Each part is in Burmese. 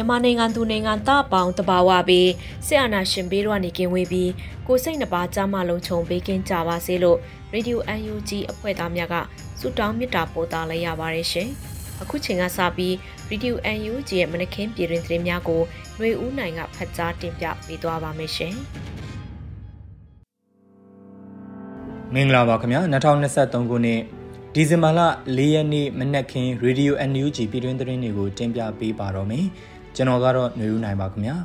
မြန်မာနိုင်ငံသူနိုင်ငံသားပေါင်းတဘာဝပြီးဆရာနာရှင်ဘေးတို့ကနေကင်းဝေးပြီးကိုစိတ်နှပါကြားမလုံးခြုံပေးကင်းကြပါစေလို့ Radio UNG အဖွဲ့သားများကဆုတောင်းမေတ္တာပို့သလိုက်ရပါတယ်ရှင်။အခုချိန်ကစပြီး Radio UNG ရဲ့မနခင်ပြည်တွင်သတင်းများကိုຫນွေဦးနိုင်ကဖတ်ကြားတင်ပြပေးသွားပါမယ်ရှင်။မင်္ဂလာပါခင်ဗျာ2023ခုနှစ်ဒီဇင်ဘာလ၄ရက်နေ့မနက်ခင်း Radio NUG ပြည်တွင်သတင်းတွေကိုတင်ပြပေးပါတော့မယ်။ ကျွန်တော်ကတော့ຫນွေဦးနိုင်ပါခင်ဗျာ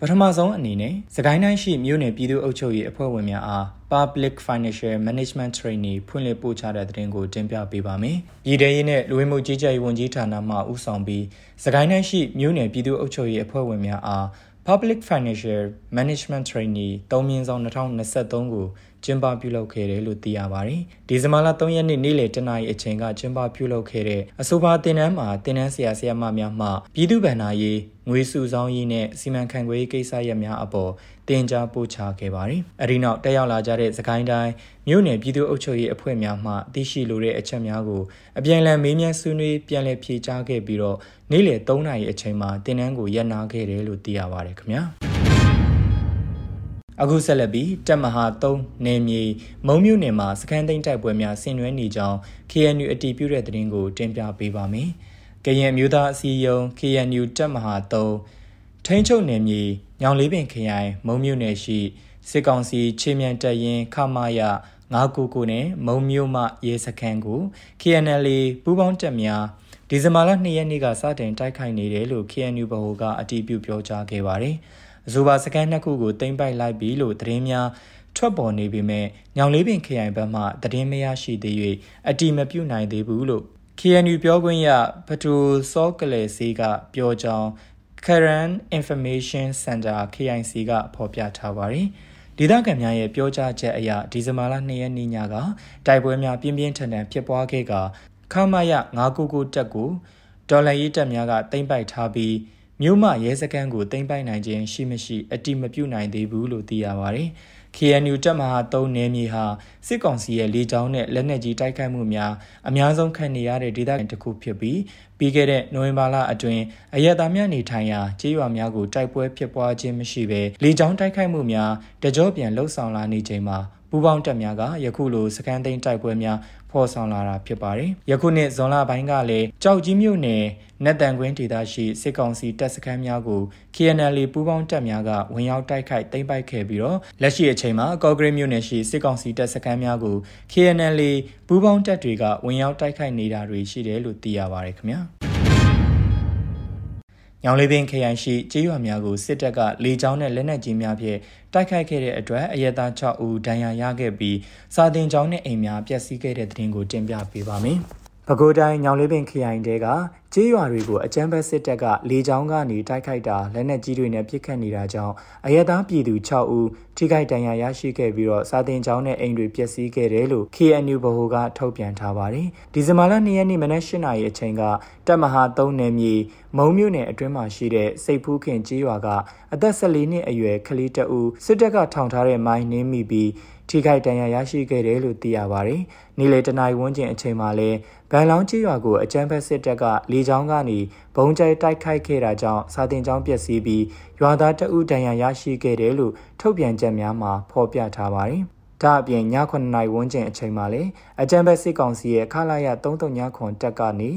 ပထမဆုံးအနေနဲ့စကိုင်းတိုင်းရှိမြို့နယ်ပြည်သူ့အုပ်ချုပ်ရေးအဖွဲ့ဝင်များအား Public Financial Management Training ဖွင့်လှစ်ပို့ချတဲ့သတင်းကိုတင်ပြပေးပါမယ်။ပြည်ထရေးနဲ့လူဝင်မှုကြီးကြပ်ရေးဝန်ကြီးဌာနမှဦးဆောင်ပြီးစကိုင်းတိုင်းရှိမြို့နယ်ပြည်သူ့အုပ်ချုပ်ရေးအဖွဲ့ဝင်များအား Public Financial Management Training 3မြင်းဆောင်2023ကို ကျင်းပပြုလုပ်ခဲ့တယ်လို့သိရပါတယ်။ဒီဇင်ဘာလ3ရက်နေ့နေ့လယ်တနာရီအချိန်ကကျင်းပပြုလုပ်ခဲ့တဲ့အဆိုပါတင်နန်းမှာတင်နန်းဆရာဆရာမများမှပြည်သူ့ဗန္နာရေးငွေစုဆောင်းရေးနဲ့စီမံခန့်ခွဲရေးကိစ္စရပ်များအပေါ်တင် जा ပို့ချခဲ့ပါတယ်။အဲဒီနောက်တက်ရောက်လာကြတဲ့စကိုင်းတိုင်းမြို့နယ်ပြည်သူ့အုပ်ချုပ်ရေးအဖွဲ့များမှသိရှိလိုတဲ့အချက်များကိုအပြန်အလှန်မေးမြန်းဆွေးနွေးပြန်လည်ဖြေကြားခဲ့ပြီးတော့နေ့လယ်3နာရီအချိန်မှာတင်နန်းကိုရပ်နာခဲ့တယ်လို့သိရပါတယ်ခင်ဗျာ။ အခုဆက်လက်ပြီးတက်မဟာ3နယ်မြေမုံမြို့နယ်မှာစခန်းသိမ်းတိုက်ပွဲများဆင်နွှဲနေကြောင်း KNU အတည်ပြုတဲ့သတင်းကိုတင်ပြပေးပါမယ်။ကရင်မျိုးသားအစည်းအရုံး KNU တက်မဟာ3ထိန်းချုပ်နယ်မြေညောင်လေးပင်ခရိုင်မုံမြို့နယ်ရှိစစ်ကောင်စီခြေမြန်တပ်ရင်းခမာယ999နဲ့မုံမြို့မှရဲစခန်းကို KNL ပူးပေါင်းတပ်များဒီဇင်ဘာလ2ရက်နေ့ကစတင်တိုက်ခိုက်နေတယ်လို့ KNU ဗဟိုကအတည်ပြုပြောကြားခဲ့ပါတယ်။ အဆိုပါစကန်နှစ်ခုကိုတင်ပိုက်လိုက်ပြီလို့သတင်းများထွက်ပေါ်နေပေမဲ့ညောင်လေးပင်ခရိုင်ဘက်မှသတင်းမရရှိသေး၍အတိမပြုနိုင်သေးဘူးလို့ KNU ပြောခွင့်ရပတူစောကလေးစီကပြောကြောင်း Current Information Center KIC ကဖော်ပြထားပါတယ်။ဒေသခံများရဲ့ပြောကြားချက်အရဒီဇင်ဘာလ2ရက်နေ့ညကတိုက်ပွဲများပြင်းပြင်းထန်ထန်ဖြစ်ပွားခဲ့ကခမရ999တက်ကိုဒေါ်လာရေးတက်များကတင်ပိုက်ထားပြီး မြို့မရဲစခန်းကိုတင်ပိုက်နိုင်ခြင်းရှိမရှိအတိမပြုနိုင်သေးဘူးလို့သိရပါတယ်။ KNU တပ်မဟာ3နယ်မြေဟာစစ်ကောင်စီရဲ့လေကြောင်းနဲ့လက်နက်ကြီးတိုက်ခိုက်မှုများအများဆုံးခံနေရတဲ့ဒေသခံတစ်ခုဖြစ်ပြီးပြီးခဲ့တဲ့နိုဝင်ဘာလအတွင်းအရက်သားများနေထိုင်ရာကျေးရွာများကိုတိုက်ပွဲဖြစ်ပွားခြင်းမရှိဘဲလေကြောင်းတိုက်ခိုက်မှုများတကြောပြန်လှုပ်ဆောင်လာနေချိန်မှာ ပူးပေါင်းတပ်များကယခုလိုစကန်သိန်းတိုက်ပွဲများဖော်ဆောင်လာတာဖြစ်ပါတယ်။ယခုနှစ်ဇွန်လပိုင်းကလည်းကြောက်ကြီးမြို့နယ်နက်တန်ကွင်းဒေသရှိစစ်ကောင်စီတပ်စခန်းများကို KNL ပူးပေါင်းတပ်များကဝင်ရောက်တိုက်ခိုက်သိမ်းပိုက်ခဲ့ပြီးတော့လက်ရှိအချိန်မှာကော့ဂရိတ်မြို့နယ်ရှိစစ်ကောင်စီတပ်စခန်းများကို KNL ပူးပေါင်းတပ်တွေကဝင်ရောက်တိုက်ခိုက်နေတာတွေရှိတယ်လို့သိရပါတယ်ခင်ဗျာ။ ညောင်လေးပင်ခရိုင်ရှိကျေးရွာများကိုစစ်တပ်ကလေကြောင်းနဲ့လက်နက်ကြီးများဖြင့်တိုက်ခိုက်ခဲ့တဲ့အတွက်အရက်သား6ဦးဒဏ်ရာရခဲ့ပြီးစာတင်ကျောင်းနဲ့အိမ်များပျက်စီးခဲ့တဲ့တဲ့တင်ကိုတင်ပြပေးပါမယ်။ပဲခူးတိုင်းညောင်လေးပင်ခရိုင်တဲကကျေးရွာတွေကိုအကြမ်းဖက်စစ်တပ်ကလေကြောင်းကနေတိုက်ခိုက်တာလက်နက်ကြီးတွေနဲ့ပစ်ခတ်နေတာကြောင့်အရသာပြည်သူ6ဦးထိခိုက်ဒဏ်ရာရရှိခဲ့ပြီးတော့စာတင်ကျောင်းနဲ့အိမ်တွေပျက်စီးခဲ့တယ်လို့ KNU ဗဟိုကထုတ်ပြန်ထားပါတယ်။ဒီဇင်ဘာလ2ရက်နေ့မနက်8:00နာရီအချိန်ကတပ်မဟာ3နယ်မြေမုံမြို့နယ်အတွင်းမှာရှိတဲ့စိတ်ဖူးခင်ကျေးရွာကအသက်14နှစ်အရွယ်ကလေးတအူစစ်တပ်ကထောင်ထားတဲ့မိုင်းနင်းမိပြီးထိခိုက်ဒဏ်ရာရရှိခဲ့တယ်လို့သိရပါတယ်။နေ့လယ်တနာရီဝန်းကျင်အချိန်မှာလဲဗန်လောင်းကျေးရွာကိုအကြမ်းဖက်စစ်တပ်ကလေကြောင်းကနေဘုံကျဲတိုက်ခိုက်ခဲ့တာကြောင့်စာတင်ကျောင်းပျက်စီးပြီးရွာသားတအုပ်ဒဏ်ရာရရှိခဲ့တယ်လို့ထုတ်ပြန်ချက်များမှာဖော်ပြထားပါတယ်။ဒါအပြင်ည9နာရီဝန်းကျင်အချိန်မှာလေအကြံဘက်စစ်ကောင်စီရဲ့ခလာရ339ခွန်တက်ကနေ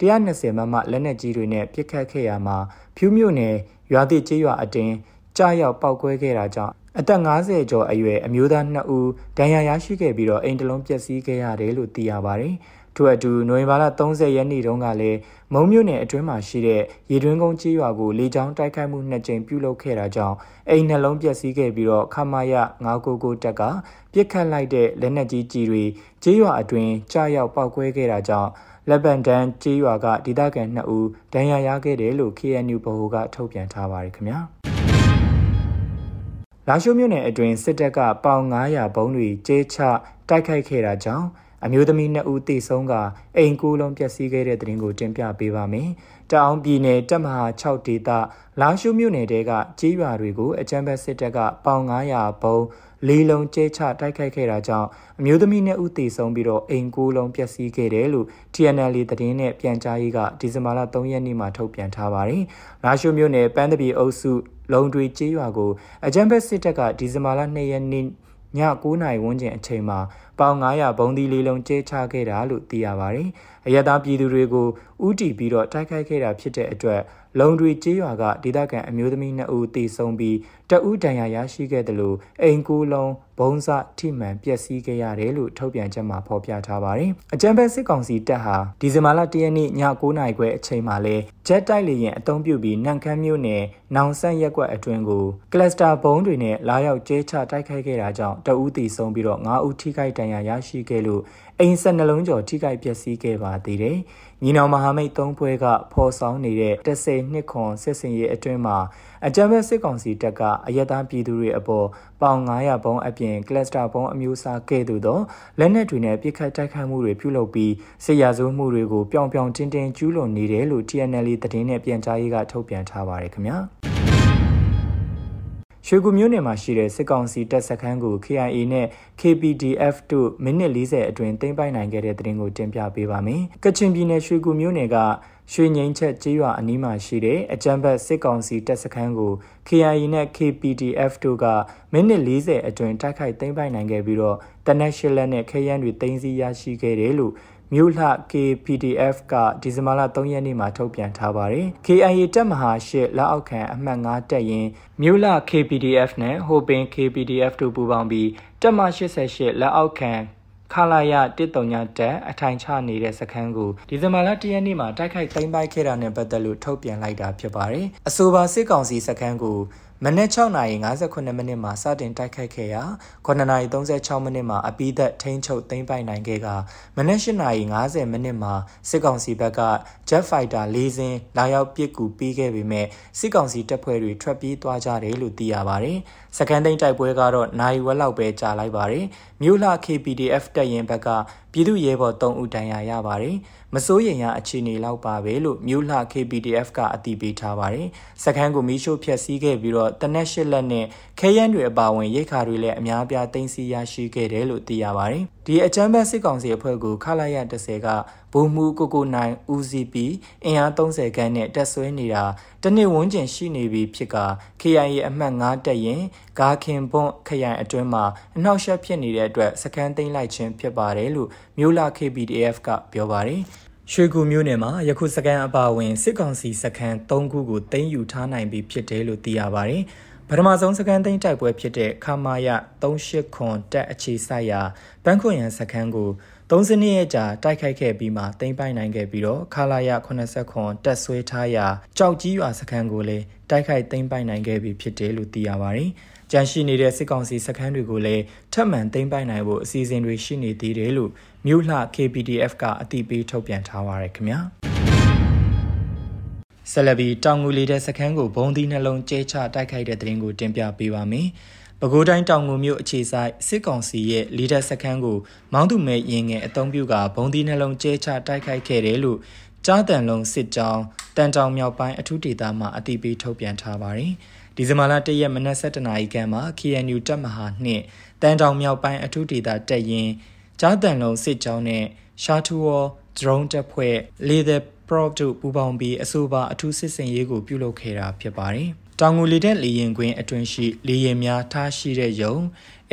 120မမလက်နက်ကြီးတွေနဲ့ပစ်ခတ်ခဲ့ရမှာဖြူးမြို့နယ်ရွာသစ်ကျေးရွာအတင်းကြားရောက်ပောက်ကွဲခဲ့တာကြောင့်အသက်50ကျော်အရွယ်အမျိုးသား2ဦးဒဏ်ရာရရှိခဲ့ပြီးတော့အိမ်တလုံးပျက်စီးခဲ့ရတယ်လို့သိရပါတယ်။ ထို့အတူနိုဝင်ဘာလ30ရက်နေ့တုန်းကလည်းမုံမြို့နယ်အတွင်းမှာရှိတဲ့ရေတွင်းကုန်းကြီးရွာကိုလေကြောင်းတိုက်ခိုက်မှုနှစ်ကြိမ်ပြုလုပ်ခဲ့တာကြောင့်အိမ်နှလုံးပျက်စီးခဲ့ပြီးတော့ခမာယ999တက်ကပြစ်ခတ်လိုက်တဲ့လက်နက်ကြီးကြီးတွေကြီးရွာအတွင်းကြားရောက်ပောက်ကွဲခဲ့တာကြောင့်လက်ပန်တန်းကြီးရွာကဒေသခံ2ဦးဒဏ်ရာရခဲ့တယ်လို့ KNU ဗဟိုကထုတ်ပြန်ထားပါတယ်ခင်ဗျာလာရှိုးမြို့နယ်အတွင်းစစ်တပ်ကပေါင်900ဘုံတွေကျေးချတိုက်ခိုက်ခဲ့တာကြောင့် အမျိုးသမီး2ဦးသေဆုံးကအိမ်ကူးလုံးပျက်စီးခဲ့တဲ့တဲ့တင်ကိုတင်ပြပေးပါမယ်။တအောင်းပြည်နယ်တပ်မဟာ6ဒေသလာရှိုးမြို့နယ်တဲကကြေးရွာတွေကိုအကြမ်းဖက်စစ်တပ်ကပေါင်900ဘုံလေးလုံးကျဲချတိုက်ခိုက်ခဲ့တာကြောင့်အမျိုးသမီးနဲ့ဦးသေဆုံးပြီးတော့အိမ်ကိုလုံးပျက်စီးခဲ့တယ်လို့ TNL သတင်းနဲ့ပြန်ကြားရေးကဒီဇင်ဘာလ3ရက်နေ့မှာထုတ်ပြန်ထားပါတယ်။လာရှိုးမြို့နယ်ပန်းတပီအုပ်စုလုံတွေကျေးရွာကိုအကြမ်းဖက်စစ်တပ်ကဒီဇင်ဘာလ2ရက်နေ့ည9နာရီဝန်းကျင်အချိန်မှာ ပေါင်900ဘုံဒီလေးလုံးကျဲချခဲ့တာလို့သိရပါတယ်။ အရသာပြည်သူတွေကိုဥတီပြီးတော့တိုက်ခိုက်ခဲ့တာဖြစ်တဲ့အတွက်လုံတွေကျေးရွာကဒေသခံအမျိုးသမီး2ဦးတေဆုံးပြီးတအူးဒဏ်ရာရရှိခဲ့တယ်လို့အိမ်ကူလုံးဘုံစထိမှန်ပျက်စီးခဲ့ရတယ်လို့ထုတ်ပြန်ချက်မှာဖော်ပြထားပါတယ်။အကြံဖက်စစ်ကောင်စီတပ်ဟာဒီဇင်ဘာလ၁ရက်နေ့ည9:00နာရီခွဲအချိန်မှာလဲဂျက်တိုက်လေယာဉ်အုံပြုပြီးနန့်ခမ်းမြို့နယ်နောင်ဆန့်ရက်ကွက်အတွင်းကိုကလစတာဘုံတွေနဲ့လာရောက်ကျဲချတိုက်ခိုက်ခဲ့တာကြောင့်တအူးတီဆုံးပြီးတော့9ဦးထိခိုက်ဒဏ်ရာရရှိခဲ့လို့ အိမ်ဆက်နှလုံးကျော်ထိခိုက်ပျက်စီးခဲ့ပါသေးတယ်။ညီနောင်မဟာမိတ်သုံးဖွဲ့ကဖော်ဆောင်နေတဲ့10နှစ်ခွန်စစ်စင်ရေးအတွင်းမှာအကြမ်းဖက်စစ်ကောင်စီတပ်ကအယက်သားပြည်သူတွေအပေါ်ပေါင်900ဘုံအပြင်ကလစတာဘုံအမျိုးအစားကဲ့သို့သောလက်နက်တွေနဲ့ပြစ်ခတ်တိုက်ခိုက်မှုတွေပြုလုပ်ပြီးစစ်ရာဇဝမှုတွေကိုပြောင်ပြောင်တင်းတင်းကျူးလွန်နေတယ်လို့ TNL သတင်းနဲ့ပြန်ကြားရေးကထုတ်ပြန်ထားပါတယ်ခင်ဗျာ ရွှေကူမြို့နယ်မှာရှိတဲ့စစ်ကောင်စီတပ်စခန်းကို KIA နဲ့ KPDF တို့မိနစ်40အတွင်းသိမ်းပိုက်နိုင်ခဲ့တဲ့သတင်းကိုတင်ပြပေးပါမယ်။ကချင်ပြည်နယ်ရွှေကူမြို့နယ်ကရွှေငိမ့်ချက်ကျေးရွာအနီးမှာရှိတဲ့အကြမ်းဖက်စစ်ကောင်စီတပ်စခန်းကို KIA နဲ့ KPDF တို့ကမိနစ်40အတွင်းတိုက်ခိုက်သိမ်းပိုက်နိုင်ခဲ့ပြီးတော့တနက်ရှလက်နဲ့ခရမ်းတွေသိမ်းဆည်းရရှိခဲ့တယ်လို့ မြို့လှ KPDF ကဒီဇင်ဘာလ3ရက်နေ့မှာထုတ်ပြန်ထားပါတယ်။ KIA တပ်မဟာရှစ်လက်အောက်ခံအမှတ်9တပ်ရင်မြို့လှ KPDF နဲ့ဟိုပင် KPDF တို့ပူးပေါင်းပြီးတပ်မ88လက်အောက်ခံခလာရ139တက်အထိုင်ချနေတဲ့စခန်းကိုဒီဇင်ဘာလ1ရက်နေ့မှာတိုက်ခိုက်သိမ်းပိုက်ခဲ့တာနဲ့ပတ်သက်လို့ထုတ်ပြန်လိုက်တာဖြစ်ပါတယ်။အဆိုပါစစ်ကောင်စီစခန်းကို မနက်6:58မိနစ်မှာစတင်တိုက်ခိုက်ခဲ့ရာ9:36မိနစ်မှာအပိသက်ထိန်းချုပ်သိမ်းပိုက်နိုင်ခဲ့ကမနက်8:50မိနစ်မှာစစ်ကောင်စီဘက်က Jet Fighter ၄စင်းလာရောက်ပစ်ကူပေးခဲ့ပေမဲ့စစ်ကောင်စီတပ်ဖွဲ့တွေထွက်ပြေးသွားကြတယ်လို့သိရပါတယ်။ စကန်သိန်းတိုက်ပွဲကတော့နိုင်ဝက်လောက်ပဲကြာလိုက်ပါတယ်။မြို့လှ KPDF တပ်ရင်ဘက်ကပြည်သူရဲဘော်3ဦးတန်ရာရပါတယ်။မစိုးရင်ရအခြေအနေလောက်ပါပဲလို့မြို့လှ KPDF ကအတည်ပြုထားပါတယ်။စခန်းကိုမီးရှို့ဖျက်ဆီးခဲ့ပြီးတော့တနက်ရှစ်လက်နဲ့ခဲယမ်းတွေအပါအဝင်ရိတ်ခါတွေလည်းအများပြားတင်စီရရှိခဲ့တယ်လို့သိရပါတယ်။ ဒီအကြမ်းဖက်စစ်ကောင်စီအဖွဲ့ကိုခလာရ30ကဗိုလ်မှူးကိုကိုနိုင်ဦးစီးပြီးအင်အား30ခန်းနဲ့တက်ဆွဲနေတာတနစ်ဝန်းကျင်ရှိနေပြီဖြစ်က KIA အမှတ်9တက်ရင်ဂါခင်ပွန်ခရိုင်အတွင်းမှာအနှောက်အယှက်ဖြစ်နေတဲ့အတွက်စခန်းသိမ်းလိုက်ခြင်းဖြစ်ပါတယ်လို့မြို့လာ KPDF ကပြောပါတယ်ရွှေကူမြို့နယ်မှာယခုစကန်အပါဝင်စစ်ကောင်စီစခန်း၃ခုကိုတင်ယူထားနိုင်ပြီဖြစ်တယ်လို့သိရပါတယ်။ ပထမဆုံးစကန်သိန်းတိုက်ပွဲဖြစ်တဲ့ခမာယ38ခွန်တက်အခြေစိုက်ရာဘန်ခွန်ရန်စခန်းကို3စနစ်ရဲ့ကြာတိုက်ခိုက်ခဲ့ပြီးမှတင်ပိုင်နိုင်ခဲ့ပြီးတော့ခလာရ80ခွန်တက်ဆွဲထားရာကြောက်ကြီးရွာစခန်းကိုလည်းတိုက်ခိုက်တင်ပိုင်နိုင်ခဲ့ပြီဖြစ်တယ်လို့သိရပါတယ်။ကြန့်ရှိနေတဲ့စစ်ကောင်စီစခန်းတွေကိုလည်းထပ်မံသိမ်းပိုက်နိုင်ဖို့အစီအစဉ်တွေရှိနေသေးတယ်လို့မြို့လှ KPDF ကအသိပေးထုတ်ပြန်ထားပါရခင်ဗျာ ဆလဘီတောင်ငူလေးတဲ့စခန်းကိုဘုံသီးနှလုံးကျဲချတိုက်ခိုက်တဲ့တဲ့ရင်ကိုတင်ပြပေးပါမယ်။ပဲခူးတိုင်းတောင်ငူမြို့အခြေဆိုင်စစ်ကောင်စီရဲ့လီဒါစခန်းကိုမောင်းသူမဲရင်ငယ်အုံပြုကဘုံသီးနှလုံးကျဲချတိုက်ခိုက်ခဲ့တယ်လို့ကြားတန်လုံးစစ်ကြောင်းတန်တောင်မြောက်ပိုင်းအထူးဒေသမှအသိပေးထုတ်ပြန်ထားပါတယ်။ဒီဇင်ဘာလ၁ရက်မနက်7:00နာရီခန့်မှာ KNU တပ်မဟာနှင့်တန်တောင်မြောက်ပိုင်းအထူးဒေသတပ်ရင်းကြားတန်လုံးစစ်ကြောင်းနဲ့ရှာထူဝ drone တပ်ဖွဲ့ Leather Prop တို့ပူးပေါင်းပြီးအဆိုပါအထူးစစ်စင်ရေးကိုပြုလုပ်ခဲ့တာဖြစ်ပါတယ်။တောင်ငူလေတဲ့လေရင်ကွင်းအတွင်းရှိလေရင်များထားရှိတဲ့ယုံ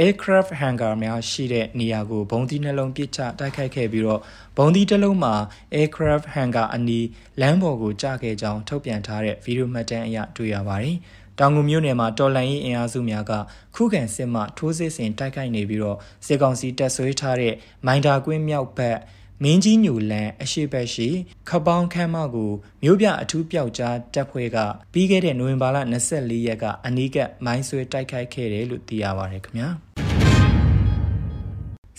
aircraft hangar များရှိတဲ့နေရာကိုဘုံသီးနှလုံးပစ်ချတိုက်ခိုက်ခဲ့ပြီးတော့ဘုံသီးတစ်လုံးမှာ aircraft hangar အနီးလမ်းပေါ်ကိုကျခဲ့ကြောင်းထုတ်ပြန်ထားတဲ့ဗီဒီယိုမှတ်တမ်းအရတွေ့ရပါတယ်။တောင်ငူမြို့နယ်မှာတော်လန်ရေးအင်အားစုများကခုခံစစ်မှထိုးစစ်ဆင်တိုက်ခိုက်နေပြီးတော့စစ်ကောင်စီတပ်ဆွဲထားတဲ့မိုင်တာကွင်းမြောက်ဘက် မင်းကြီးညူလန်အရှိဘက်ရှိခပောင်းခမ်းမကိုမြို့ပြအထူးပျောက်ကြားတပ်ဖွဲ့ကပြီးခဲ့တဲ့နိုဝင်ဘာလ24ရက်ကအနီးကပ်မိုင်းဆွဲတိုက်ခိုက်ခဲ့တယ်လို့သိရပါတယ်ခင်ဗျာ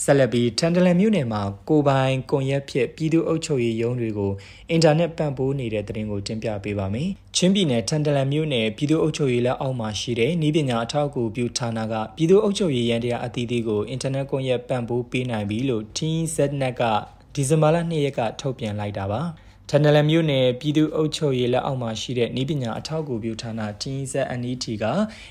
ဆက်လက်ပြီးထန်တလန်မြို့နယ်မှာကိုပိုင်ကွန်ရက်ဖြစ်ပြည်သူ့အုပ်ချုပ်ရေးရုံးတွေကိုအင်တာနက်ပံ့ပိုးနေတဲ့သတင်းကိုတင်ပြပေးပါမယ်။ချင်းပြည်နယ်ထန်တလန်မြို့နယ်ပြည်သူ့အုပ်ချုပ်ရေးလက်အောက်မှာရှိတဲ့ဤပညာအထောက်အကူပြုဌာနကပြည်သူ့အုပ်ချုပ်ရေးရန်တရားအသီးသီးကိုအင်တာနက်ကွန်ရက်ပံ့ပိုးပေးနိုင်ပြီလို့ TZNet က ဒီဇင်ဘာလ2ရက်ကထုတ်ပြန်လိုက်တာပါထန်နလမြို့နယ်ပြည်သူ့အုပ်ချုပ်ရေးလက်အောက်မှာရှိတဲ့ဤပညာအထောက်အကူပြုဌာန TZNET က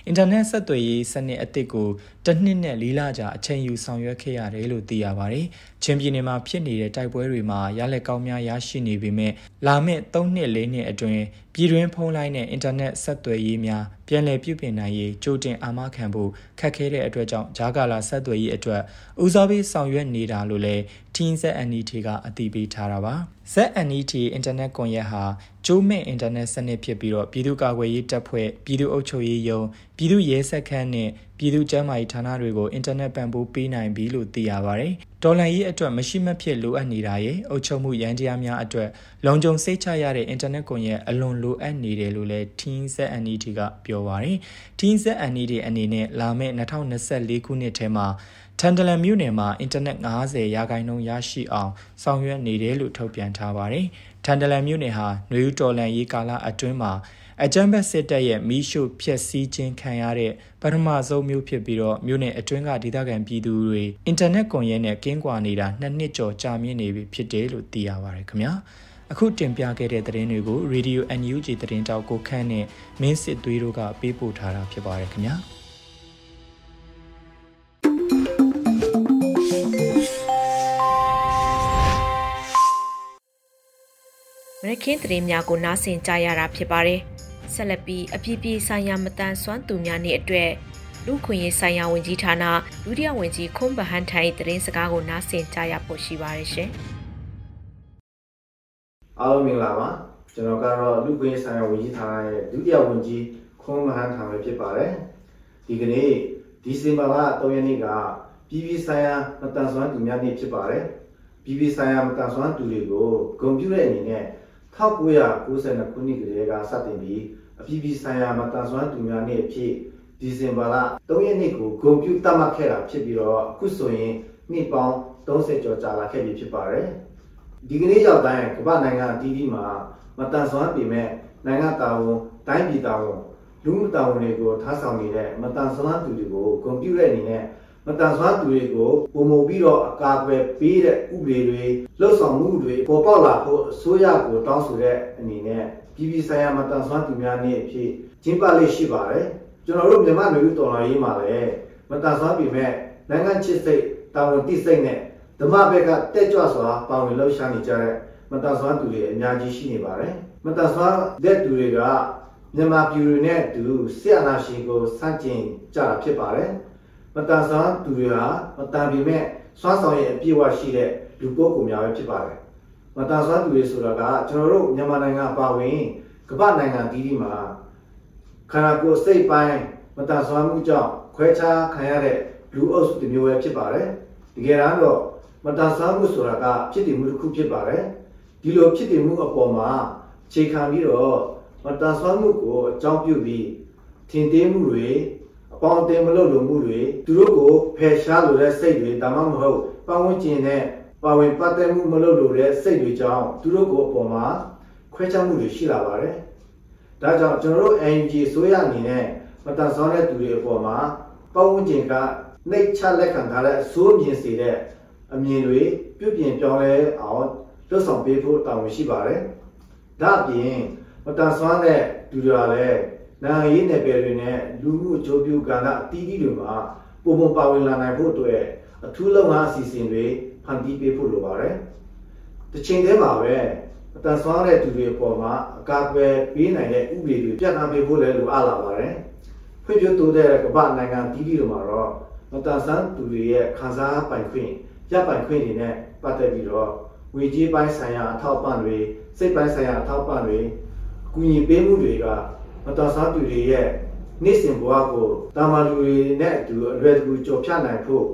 အင်တာနက်ဆက်သွယ်ရေးစနစ်အသစ်ကိုတစ်နှစ်နဲ့လေးလကြာအချိန်ယူဆောင်ရွက်ခဲ့ရတယ်လို့သိရပါတယ်။ချင်းပြည်နယ်မှာဖြစ်နေတဲ့တိုက်ပွဲတွေမှာရလက်ကောင်းများရရှိနေပေမဲ့လာမယ့်3နှစ်4နှစ်အတွင်းပြည်တွင်းဖုန်းလိုင်းနဲ့အင်တာနက်ဆက်သွယ်ရေးများပြန်လည်ပြုပြင်နိုင်ရေးကြိုတင်အာမခံဖို့ခက်ခဲတဲ့အတွက်ကြောင့်ဂျာကာလာဆက်သွယ်ရေးအတွက်ဦးစားပေးဆောင်ရွက်နေတာလို့လည်း TZNET ကအသိပေးထားတာပါ။ ZNET အင်တာနက်ကွန်ရက်ဟာ ကျိုးမဲ့အင်တာနက်စနစ်ဖြစ်ပြီးတော့ပြည်သူ့ကာကွယ်ရေးတပ်ဖွဲ့ပြည်သူ့အုပ်ချုပ်ရေးယုံပြည်သူ့ရဲစခန်းနဲ့ပြည်သူ့ကျန်းမာရေးဌာနတွေကိုအင်တာနက်ပံ့ပိုးပေးနိုင်ပြီလို့သိရပါတယ်။ဒေါ်လာရေးအတွက်မရှိမဖြစ်လိုအပ်နေတာရဲ့အုပ်ချုပ်မှုရန်တရားများအတွက်လုံခြုံစိတ်ချရတဲ့အင်တာနက်ကွန်ရက်အလွန်လိုအပ်နေတယ်လို့လည်း TZNET ကပြောပါတယ်။ TZNET အနေနဲ့လာမယ့်2024ခုနှစ်ထဲမှာထန်တလန်မြို့နယ်မှာအင်တာနက်90ရာခိုင်နှုန်းရရှိအောင်ဆောင်ရွက်နေတယ်လို့ထုတ်ပြန်ထားပါတယ်။ ထန်တလန်မြို့နယ်ဟာနွေဦးတော်လန်ရေးကာလအတွင်းမှာအကြမ်းဖက်စစ်တပ်ရဲ့မိရှုဖျက်ဆီးခြင်းခံရတဲ့ပထမဆုံးမျိုးဖြစ်ပြီးတော့မြို့နယ်အတွင်းကဒေသခံပြည်သူတွေအင်တာနက်ကွန်ရက်နဲ့ကင်းကွာနေတာနှစ်နှစ်ကျော်ကြာမြင့်နေပြီဖြစ်တယ်လို့သိရပါတယ်ခင်ဗျာအခုတင်ပြခဲ့တဲ့သတင်းတွေကို Radio NUG သတင်းတောက်ကိုခန့်နဲ့မင်းစစ်သွေးတို့ကပေးပို့ထားတာဖြစ်ပါတယ်ခင်ဗျာ ရခင်းသတင်းများကိုနားဆင်ကြရတာဖြစ်ပါတယ်။ဆက်လက်ပြီးအပြည့်ပြေဆိုင်ရာမတန်ဆွမ်းသူများနေ့အတွက်လူခွင့်ရေးဆိုင်ရာဝန်ကြီးဌာနဒုတိယဝန်ကြီးခွန်ဗဟန်ထိုင်သတင်းစကားကိုနားဆင်ကြရဖို့ရှိပါတယ်ရှင်။အားလုံးမင်္ဂလာပါ။ကျွန်တော်ကတော့လူခွင့်ရေးဆိုင်ရာဝန်ကြီးဌာနရဲ့ဒုတိယဝန်ကြီးခွန်ဗဟန်ထိုင်ပဲဖြစ်ပါတယ်။ဒီကနေ့ဒီဇင်ဘာလ3ရက်နေ့ကပြည်ပြည်ဆိုင်ရာမတန်ဆွမ်းသူများနေ့ဖြစ်ပါတယ်။ပြည်ပြည်ဆိုင်ရာမတန်ဆွမ်းသူတွေကိုဂုဏ်ပြုတဲ့အနေနဲ့ 1992ခုနှစ်ကလေးကစတင်ပြီးအပြည်ပြည်ဆိုင်ရာမတန်ဆွမ်းသူများနေ့အဖြစ်ဒီဇင်ဘာလ3ရက်နေ့ကိုဂုဏ်ပြုသတ်မှတ်ခဲ့တာဖြစ်ပြီးတော့အခုဆိုရင်နှစ်ပေါင်း30ကျော်ကြာလာခဲ့ပြီဖြစ်ပါတယ်။ဒီကနေ့ရောက်တိုင်းကမ္ဘာနိုင်ငံအသီးသီးမှာမတန်ဆွမ်းပေမဲ့နိုင်ငံတာဝန်တိုင်းပြည်တာဝန်လူမှုတာဝန်တွေကိုထားဆောင်နေတဲ့မတန်ဆွမ်းသူတွေကိုဂုဏ်ပြုတဲ့အနေနဲ့ မတန်ဆွမ်းသူတွေကိုပုံမပြီးတော့အကာအကွယ်ပေးတဲ့ဥပဒေတွေလှုပ်ဆောင်မှုတွေပေါ်ပေါက်လာဖို့အစိုးရကိုတောင်းဆိုတဲ့အနေနဲ့ပြည်ပြည်ဆိုင်ရာမတန်ဆွမ်းသူများနေ့အဖြစ်ကျင်းပလေးရှိပါတယ်ကျွန်တော်တို့မြန်မာလူမျိုးတော်လှန်ရေးမှာလည်းမတန်ဆွမ်းပြီမဲ့နိုင်ငံချစ်စိတ်တာဝန်တိစိတ်နဲ့ဓမ္မဘက်ကတက်ကြွစွာပါဝင်လှုပ်ရှားနေကြတဲ့မတန်ဆွမ်းသူတွေအများကြီးရှိနေပါတယ်မတန်ဆွမ်းတဲ့သူတွေကမြန်မာပြည်တွေနဲ့တူဆရာနာရှင်ကိုစတင်ကြတာဖြစ်ပါတယ် မတန်ဆန်းသူတွေဟာမတန်ပေမဲ့စွမ်းဆောင်ရည်အပြည့်အဝရှိတဲ့လူပုဂ္ဂိုလ်များပဲဖြစ်ပါတယ်မတန်ဆန်းသူတွေဆိုတာကကျွန်တော်တို့မြန်မာနိုင်ငံပါဝင်ကမ္ဘာနိုင်ငံတီးတီးမှာခန္ဓာကိုယ်စိတ်ပိုင်းမတန်ဆွမ်းမှုကြောင့်ခွဲခြားခံရတဲ့လူအုပ်စုတစ်မျိုးပဲဖြစ်ပါတယ်တကယ်တော့မတန်ဆွမ်းမှုဆိုတာကဖြစ်တည်မှုတစ်ခုဖြစ်ပါတယ်ဒီလိုဖြစ်တည်မှုအပေါ်မှာခြေခံပြီးတော့မတန်ဆွမ်းမှုကိုအကြောင်းပြုပြီးထင်သေးမှုတွေ ပေါင်းတင်မလို့လိုမှုတွေသူတို့ကိုဖယ်ရှားလိုတဲ့စိတ်တွေဒါမှမဟုတ်ပတ်ဝန်းကျင်နဲ့ပါဝင်ပတ်သက်မှုမလုပ်လိုတဲ့စိတ်တွေကြောင့်သူတို့ကိုအပေါ်မှာခွဲခြားမှုတွေရှိလာပါတယ်။ဒါကြောင့်ကျွန်တော်တို့ NG ဆိုရအနေနဲ့မတန်ဆောင်းတဲ့သူတွေအပေါ်မှာပတ်ဝန်းကျင်ကနှိတ်ချလက်ခံထားတဲ့အစိုးမြင်စေတဲ့အမြင်တွေပြုပြင်ပြောင်းလဲအောင်လွတ်ဆောင်ပေးဖို့တာဝန်ရှိပါတယ်။ဒါအပြင်မတန်ဆွမ်းတဲ့သူတွေကလည်း နိုင်ငံရေးနယ်ပယ်တွေနဲ့လူမှုအကျိုးပြုကဏ္ဍအသီးသီးတွေမှာပုံပုံပါဝင်လာနိုင်ဖို့အတွက်အထူးလုပ်ငန်းအစီအစဉ်တွေဖန်တီးပေးဖို့လိုပါတယ်။တစ်ချိန်တည်းမှာပဲအတန်ဆွမ်းတဲ့သူတွေအပေါ်မှာအကာအကွယ်ပေးနိုင်တဲ့ဥပဒေတွေပြဋ္ဌာန်းပေးဖို့လည်းလိုအပ်လာပါတယ်။ဖွံ့ဖြိုးတိုးတဲ့ကမ္ဘာနိုင်ငံတည်တည်တွေမှာတော့မမတန်ဆန်းသူတွေရဲ့ခံစားပိုင်ခွင့်ရပိုင်ခွင့်တွေနဲ့ပတ်သက်ပြီးတော့ငွေကြေးပိုင်းဆိုင်ရာအထောက်ပံ့တွေစိတ်ပိုင်းဆိုင်ရာအထောက်ပံ့တွေကူညီပေးမှုတွေက မတန်ဆန်းသူတွေရဲ့နေ့စဉ်ဘဝကိုတာမန်လူတွေနဲ့အတူအလွယ်တကူကြော်ဖြတ်နိုင်ဖို့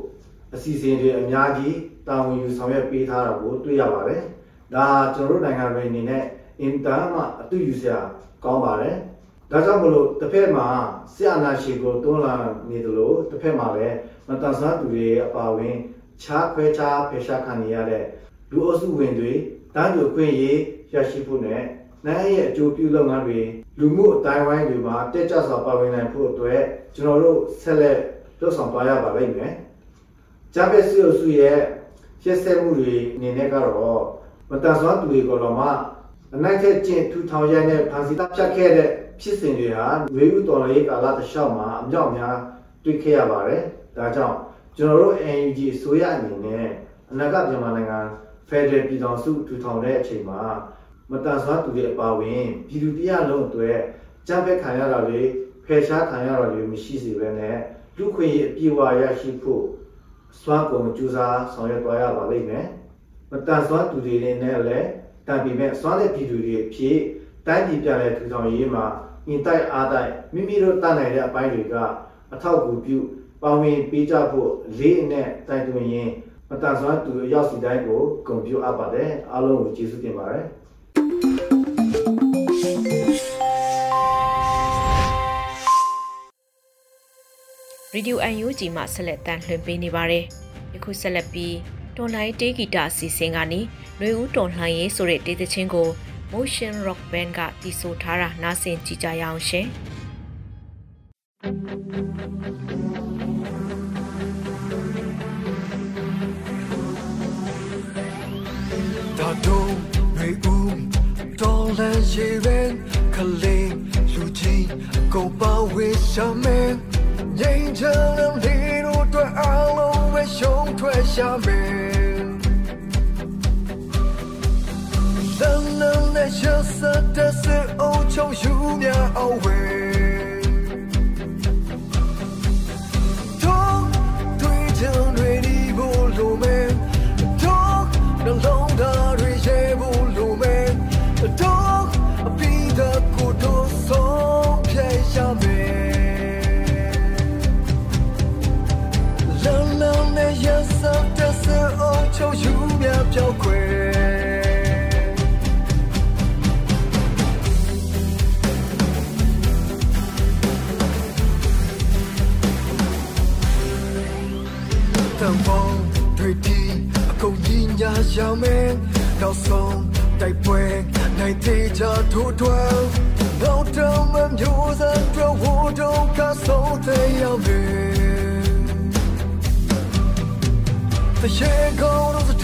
အစီအစဉ်တွေအများကြီးတာဝန်ယူဆောင်ရွက်ပေးထားတာကိုတွေ့ရပါတယ်။ဒါကျွန်တော်တို့နိုင်ငံတွေအနေနဲ့အင်တာမှအတူယူစရာကောင်းပါတယ်။ဒါကြောင့်မလို့တစ်ဖက်မှာဆရာနာရှိကိုတွန်းလာနေသလိုတစ်ဖက်မှာလည်းမတန်ဆန်းသူတွေအပါဝင်ခြားခွဲခြားဖယ်ရှားခံနေရတဲ့လူအုပ်စုဝင်တွေတန်းတူခွင့်ရေးရရှိဖို့နဲ့နိုင်ရဲ့အကျိုးပြုလုပ်ငန်းတွေ လူမှုအတိုင်းဝိုင်းတွေမှာတက်ကြွစွာပါဝင်နိုင်ဖို့အတွက်ကျွန်တော်တို့ဆက်လက်လှုပ်ဆောင်သွားရပါလိမ့်မယ်။ဂျာဘက်ဆီယိုစုရဲ့ရှင်းဆက်မှုတွေအနေနဲ့ကတော့မတန်ဆွမ်းသူတွေကတော့မှအနိုင်ထက်ကျင့်ထူထောင်ရတဲ့ဖန်စီတပ်ဖြတ်ခဲ့တဲ့ဖြစ်စဉ်တွေဟာဝေဥတော်ရေးကာလတစ်လျှောက်မှာအမြောက်များတွေ့ခဲ့ရပါတယ်။ဒါကြောင့်ကျွန်တော်တို့ NUG အစိုးရအနေနဲ့အနာဂတ်မြန်မာနိုင်ငံ Federal ပြည်ထောင်စုထူထောင်တဲ့အချိန်မှာ မတန်ဆွမ်းသူတွေအပါဝင်ပြည်သူတရားလုံးအတွက်ကြားဘက်ခံရတာတွေဖယ်ရှားခံရတာတွေမရှိစေဘဲနဲ့လူခွင့်ရေးအပြည့်အဝရရှိဖို့စွမ်းကုန်ကြိုးစားဆောင်ရွက်သွားရပါလိမ့်မယ်။မတန်ဆွမ်းသူတွေနဲ့လည်းတန်ပြီးမဲ့စွမ်းတဲ့ပြည်သူတွေဖြစ်တိုင်းပြည်ပြန်လည်ထူထောင်ရေးမှာအင်တိုက်အားတိုက်မိမိတို့တတ်နိုင်တဲ့အပိုင်းတွေကအထောက်အကူပြုပါဝင်ပေးကြဖို့လေးအနဲ့တိုက်တွန်းရင်းမတန်ဆွမ်းသူအရောက်စီတိုင်းကိုဂုဏ်ပြုအပ်ပါတယ်အားလုံးကိုကျေးဇူးတင်ပါတယ် ရေဒီယို UNG မှဆက်လက်တန်လှည့်ပေးနေပါတယ်။ယခုဆက်လက်ပြီးတော်လိုင်းတေးဂီတအစီအစဉ်ကနေနှွေဦးတော်လှန်ရေးဆိုတဲ့တေးသချင်းကို Motion Rock Band ကတီးဆိုထားတာနားဆင်ကြည့်ကြရအောင်ရှင်။ဒါတော့နှွေဦးတော်လှန်ရေးပဲခလေးလူကြီး ကိုပါဝေးရှမဲငြိမ်းချမ်းတဲ့လေတို့အတွက်အားလုံးပဲရှုံးထွက်ရှာမယ်လမ်း 苗飘过。当风对地，共阴阳相面，到松带背，乃地家土团。老他们有人着我都卡手在要命。在夜空都是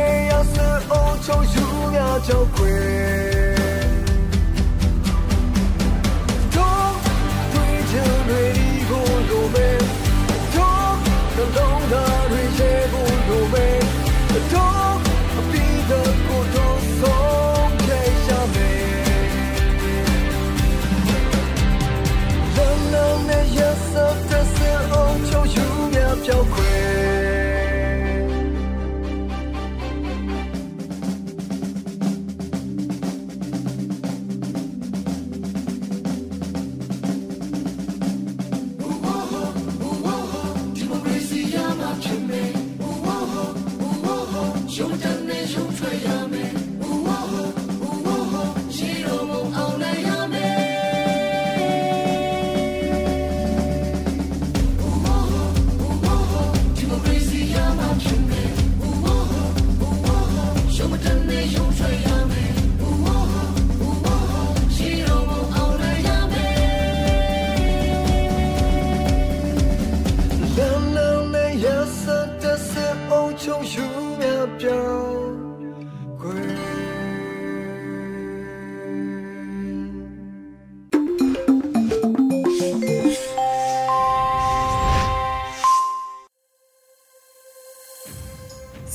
推给亚瑟欧洲有苗交汇。痛对着对你不露面，痛的龙的对也不露面，痛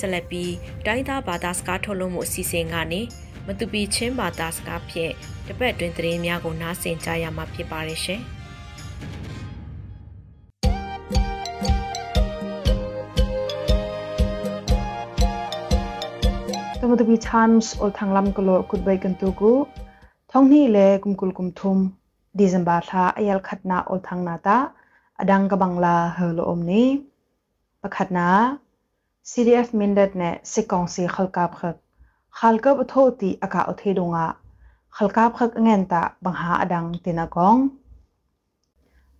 ဆက်လက်ပြီးတိုင်းသားဘာသာစကားထုတ်လွှင့်မှုအစီအစဉ်ကနေမတူပီချင်းဘာသာစကားဖြင့်တပတ်တွင်သတင်းများကိုနားဆင်ကြရမှာဖြစ်ပါတယ်ရှင်။มตุบีชามส์อลทางลำกโลกุดใบกันตุกุท้องนี่เลกุมกุลกุมทุมดิซัมบาทาอายลขัดนาอลทางนาตาอดังกบังลาเฮลอมนี้ประขัดนา CDF မင်ဒတ်နဲ့စစ်ကောင်စီခလကပ်ခတ်ခလကပ်အထိုတီအကအထေဒုံငါခလကပ်ခတ်ငန်တာဘဟာအဒန်းတင်အကောင်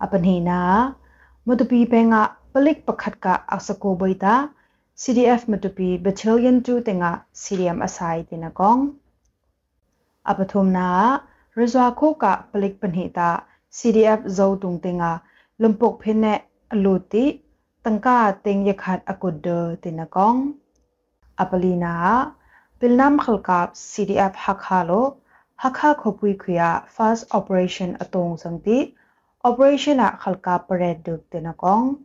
အပနေနာမတူပီပဲငါပလစ်ပခတ်ကအစကိုဘိတာ CDF မတူပီဘချလျန်တူတင်ငါ CDM အဆိုင်တင်အကောင်အပထုမနာရဇွာခိုကပလစ်ပနေတာ CDF ဇောတုံတင်ငါလွန်ပုတ်ဖိနေအလူတီ tengka ting yakhat akut de tinakong apalina pilnam khalkap CDF hakhalo hakha khopui khuya first operation atong sangti operation a khalkap parade duk tinakong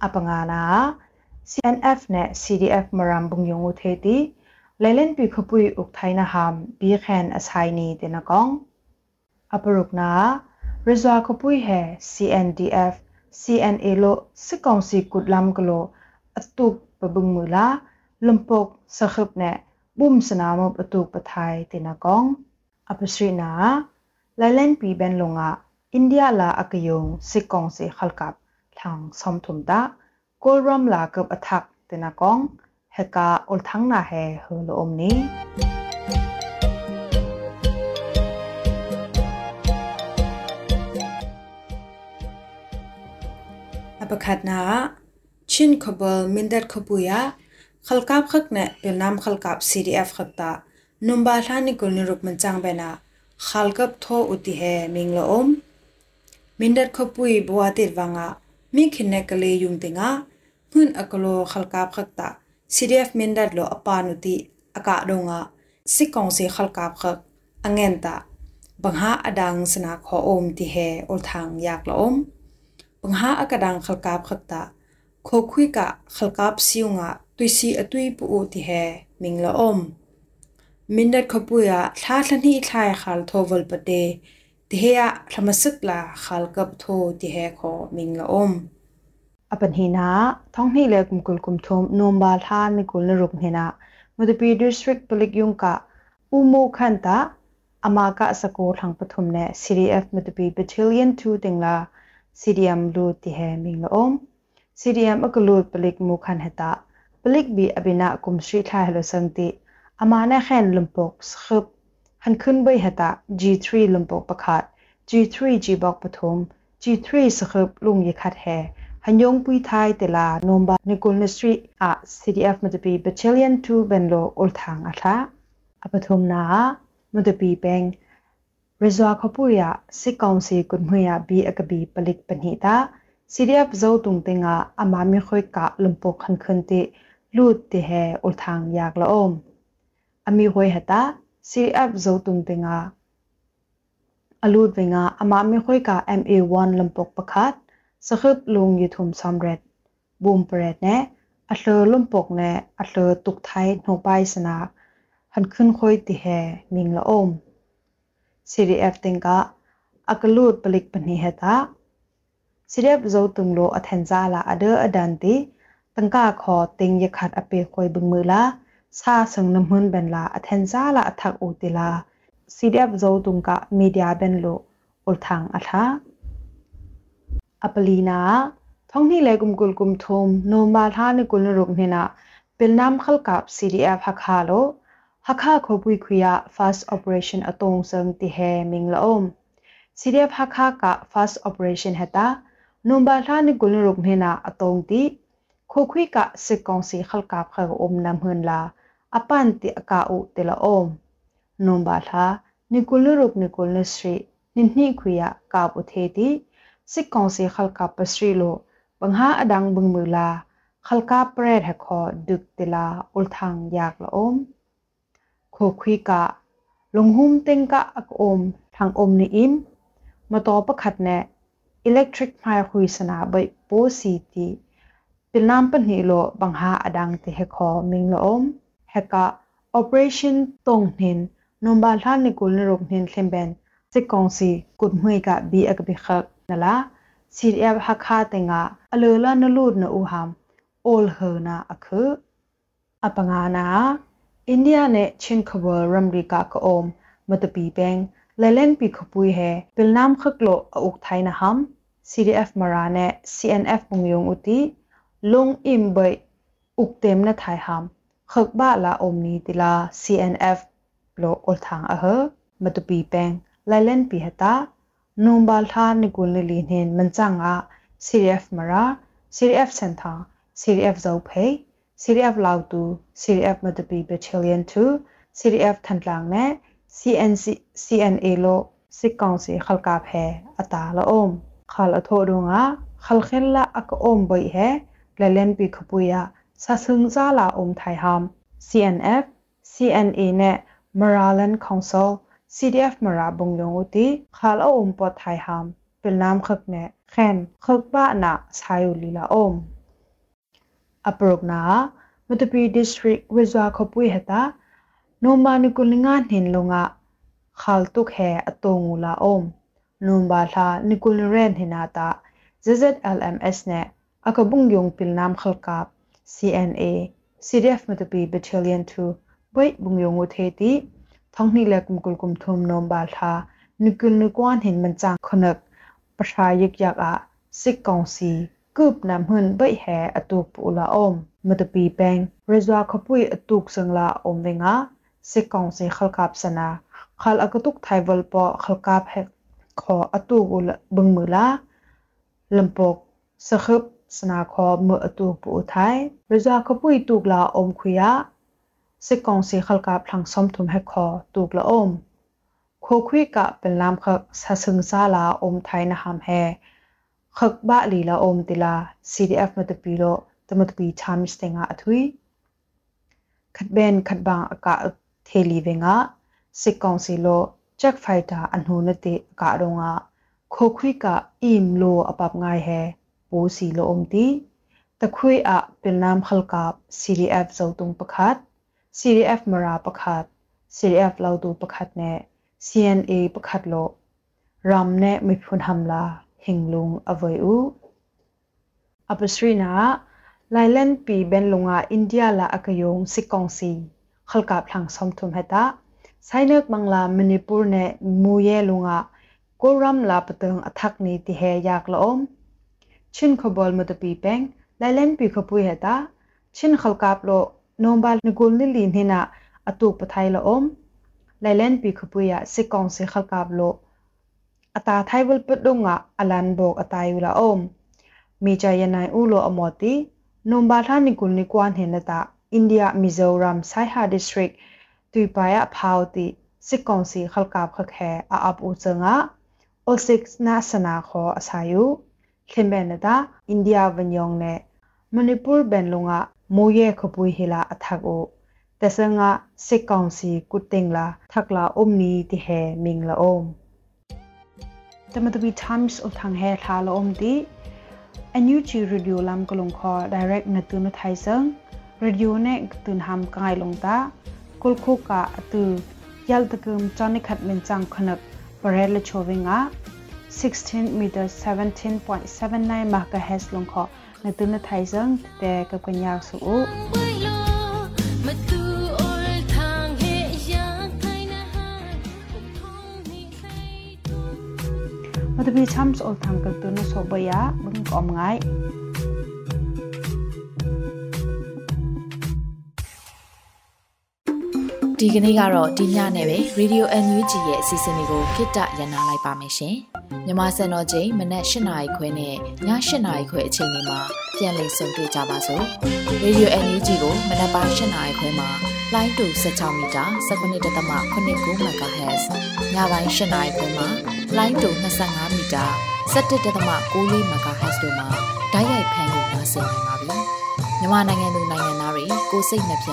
apangana CNF ne CDF maram bungyongu theti lailen pi khopui uk thaina ham bi khan asai ni tinakong aparukna rizwa khopui he CNDF CNA လို့စစ်ကောင်စီကုတ်လမ်ကလိုအတုပဘုံမူလာလမ်ပုတ်စခပ်နဲ့ဘုံစနာမအတုပထိုင်တေနကောင်အပစရိနာလဲလန်ပီဘန်လုံငါအိန္ဒိယလာအကယုံစစ်ကောင်စီခလကပ်ထန်းဆ ோம் ထုံတာ kolram la kap athak tena kong heka ol thang na he holo om ni apakhat na chin khobal mindat khopuya khalkap khak ne pilnam khalkap ขัดนาชินขบลมินเดขบุยะขลกาบขักเนยนนามขลกาบ CDF ขักตานุมบาลานิกุลนิรุปมันจังเบนาขลกับทออุติเฮมิงละอมมินเดขบุยบัวติดวังะมิขินเนกเลยยุงติงะพื้นอกโลขลกาบขักตา CDF มินเดโลอปานุติอากาดงะสิกองสีขลกาบขักอังเงนตาบังฮะอดังสนาขออมติเฮอุทังยากละอม ายลสังติอามาเนแขนลุมปกสขบหันขึ้นใบเหตา G3 ลุมปกประคาด G3 G บอกปฐุม G3 สขบลุงยคัดแฮ hanyong pui thai tela nomba nikul nistri a CDF matapi battalion 2 benlo ulthang atha apathum na matapi peng rezwa khopuya sikong si kunhuya bi akabi palik panhita CDF zo tung tenga amami khoi ka lumpo khan khan te lut te he ulthang yak la om ami hoi hata CDF zo tung tenga alut venga amami khoi ka MA1 lumpok pakhat สคบลุงยูทุมซอมเร็ดบูมเปรดเนะอัลเลอลุ่มปกเนะอัลเลอตุกไทยหนไปสนาหันขึ้นค่อยติแฮมิงละอม CDF ติงกะอักลูดปลิกปนิเฮตา CDF โจตุงโลอเทนซาลา CDM လူတိဟဲမင်းလအုံး CDM အကလူပလိကမူခန်ဟတာပလိကဘီအဘိနာကုမ်ရှိထာဟလစန်တိအမာနခန်လမ်ပေါက်စခပ်ဟန်ခွန်းဘိဟတာ G3 လမ်ပေါက်ပခတ် G3 G ဘောက်ပထုံ G3 စခပ်လုံရခတ်ဟဲဟန်ယုံပွိထိုင်တလာနွန်ဘာနီကိုလစရီအ CDF မတပီဘချီလီယန်2ဘန်လိုအုလ်ထန်အထာအပထုံနာမတပီဘန် Rizwa Khapuria Sikongsi Kunhuya Bi Akabi Palik Panita CDF Zo Tungtinga Amami Khoika Lumpo Khankhunti Lut Te He Ulthang Yak La Om Ami Hoi Hata CDF Zo Tungtinga Alut Winga Amami Khoika MA1 Lumpok Pakhat Sakhup Lung Yuthum Samret Bum Pret Ne Atlo Lumpok Ne Atlo Tuk Thai Nhobai Sana Khankhun Khoi Te He Ming La Om CDF tinga akalut balik pani heta CDF zo tunglo athenja la ada adanti tangka kho ting ye khat ape khoi bungmula sa sang namhun ben la athenja la athak utila CDF zo tungka media ben lo ulthang atha apalina thongni le gumgul gum thom no ma tha ne kulnu ruk ne na pilnam khalkap CDF hakha lo hakha khobui khuya fast operation atong sang ti he minglaom sirep hakha ka fast operation heta numba la ni gulun ruk mena atong ti khokhui ka sikong si khalka kha om nam hun la apan ti aka u te la om numba la ni gulun ruk ni gulun sri ni ni khuya ka bu the ti sikong si khalka pa sri lo bangha adang bangmula khalka pret ha kho duk te la ul thang yak la om ขคคุยกะลงหุ้มเต็งกะอักอมทางอมในอิมมาต่อประคัดแนอิเล็กทริกพาคุยสนาใบโปสีตีเป็นน้ำปัญหิโลบังหาอดังติเฮคอมิงละอมเฮกะ operation ตรงเห็นนมบาลท่านในกุลนรกห็นเคลมเบนสิกองซีกุดมวยกะบีอักบิคักนั่นละซีเอฟฮักคาเตงะอเลลานลูดนอูหามโอลเฮนาอักคืออปงานา India ne chin khawal ramri ka ka om matapi beng lelen pi khapui he pilnam khaklo auk thaina ham CDF marane CNF pungyong uti long im bai uktem na thai ham khak ba la om ni tila CNF lo ol thang a ha matapi beng lelen pi hata nombal tha ni gul ni li nen manchanga CDF mara CDF sentha CDF zau phei CDF Lautu, CDF Matapi Battalion 2, CDF Thantlang ne CNC CNA lo Sikong si khalka phe ata la om khal atho dunga khal khel la ak om bai he lelen pi khupuya sa sung za la om thai ham CNF CNA ne Maralan Council CDF Mara Bunglong uti khal om pot thai ham pilnam khak ne khen khak ba na sayu lila om aprok na matapi district rizwa khopui heta nomba ni kulinga hnin longa khal tuk he atongu la om nomba tha ni kulren hinata ZZLMS ne akabung yong pilnam khalkap CNA CDF မတပီ Battalion 2ဘိတ်ဘုံယုံဝထေတီထောင်းနိလက်ကုမ်ကုလကုမ်ထုံနုံဘာ กุบนำหุ่นใบแหอตุกปูละอมมตปีแปงเรจวาขปุยอตุกสังละอมเวงะเสกองเสขลกับสนาขลอกตุกไทยวลปอขลกับแหกขออตุกุลบึงมือละลำปกสะคึบสนาขอมืออตุกปูไทยเรจาขปุยตุกละอมคุยะเสกองเสขลกับหลังซ้อมทุมแหกขอตุกละอมโคคุยกะเป็นลามขะสะซึงซาลาอมไทยนะหามแฮ ခက်ဘလီလာအုံတီလာ CDF မတပီလို့တမတပီချာမစ်တေငါအထွေခတ်ဘန်ခတ်ဘာအကထေလီဝေငါစစ်ကောင်စီလို့ချက်ဖိုက်တာအနှုံနတိအကတော့ငါခိုခွိကအင်လို့အပပငိုင်ဟဲပိုးစီလို့အုံတီတခွေအပင်နမ်ခလကပ် CDF ဇောတုံပခတ် CDF မရာပခတ် CDF လောက်တူပခတ်နဲ့ CNA ပခတ်လို့ရမ်နဲ့မိဖွန်ဟမ်လာ hinglung avoi u apasrina lailen pi ben lunga india la akayong sikong si khalka phlang somthum heta sainak mangla manipur ne muye lunga koram la patang athak ni ti he yak la om chin khobol mutapi peng lailen pi khapui heta chin khalkap lo nombal ngul ni lin hina atu pathai la om lailen pi khapui ya sikong si khalkap lo အတာထိုင်ဝလ်ပဒုံငါအလန်ဘောက်အတာယူလာအုံးမိချာယနိုင်ဦးလိုအမော်တီနွန်ဘာထာနီကုနီကွမ်ဟင်နတာအိန္ဒိယမီဇိုရမ်ဆိုင်ဟာဒစ်ထရစ်တူပါယဖောက်တီစစ်ကောင်စီခောက်ကပ်ခခဲအာအပူစငါ O6 နာစနာခေါ်အစာယူခင်ဘဲနတာအိန္ဒိယဝန်ယုံနဲ့မဏိပူဘန်လုံကမိုးရဲခပွေဟီလာအထက်ကိုတဆငါစစ်ကောင်စီကုတင်လာထက်လာအုံနီတီဟဲမင်လာအုံး တမတဘီ times of thang he tha lo om ti a new chi radio lam kolong kho direct na tu no thai sang radio ne tun ham kai long ta kol kho ka tu yal ta kum chani khat men chang khanak pare le chowinga 16 meter 17.79 megahertz long kho na tu na thai sang te ka kan yak su u the be chams ol thang ka tu na so ba ya bung kom ngai ။ဒီကနေ့ကတော့ဒီညနဲ့ပဲ Radio NUG ရဲ့အစီအစဉ်လေးကိုခਿੱတရနာလိုက်ပါမယ်ရှင်။မြမစံတော်ချိန်မနက်၈နာရီခွဲနဲ့ည၈နာရီခွဲအချိန်တွေမှာပြန်လည်ဆုံတွေ့ကြပါစို့။ Radio NUG ကိုမနက်ပိုင်း၈နာရီခွဲမှာ လိုင်းတူ16မီတာ19.8 MHz ညပိုင်း၈နာရီခွဲမှာလိုင်းတူ25မီတာ17.6 MHz တို့မှာဓာတ်ရိုက်ဖမ်းလို့နိုင်စေနိုင်ပါပြီ။မြန်မာနိုင်ငံသူနိုင်ငံသားတွေကိုစိတ်နှပြ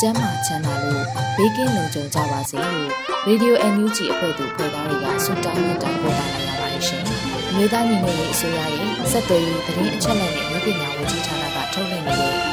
ကျန်းမာချမ်းသာလို့ဘေးကင်းလုံခြုံကြပါစေလို့ Radio NUG အဖွဲ့သူဖွဲ့သားတွေကဆုတောင်းမြတ်တာပို့တာလာရပါတယ်ရှင်။အမျိုးသားညီညွတ်ရေးအစိုးရရဲ့စက်သွေးရေးသတင်းအချက်အလက်နဲ့လူပညာဝန်ကြီးဌာနကထုတ်လွှင့်နေတဲ့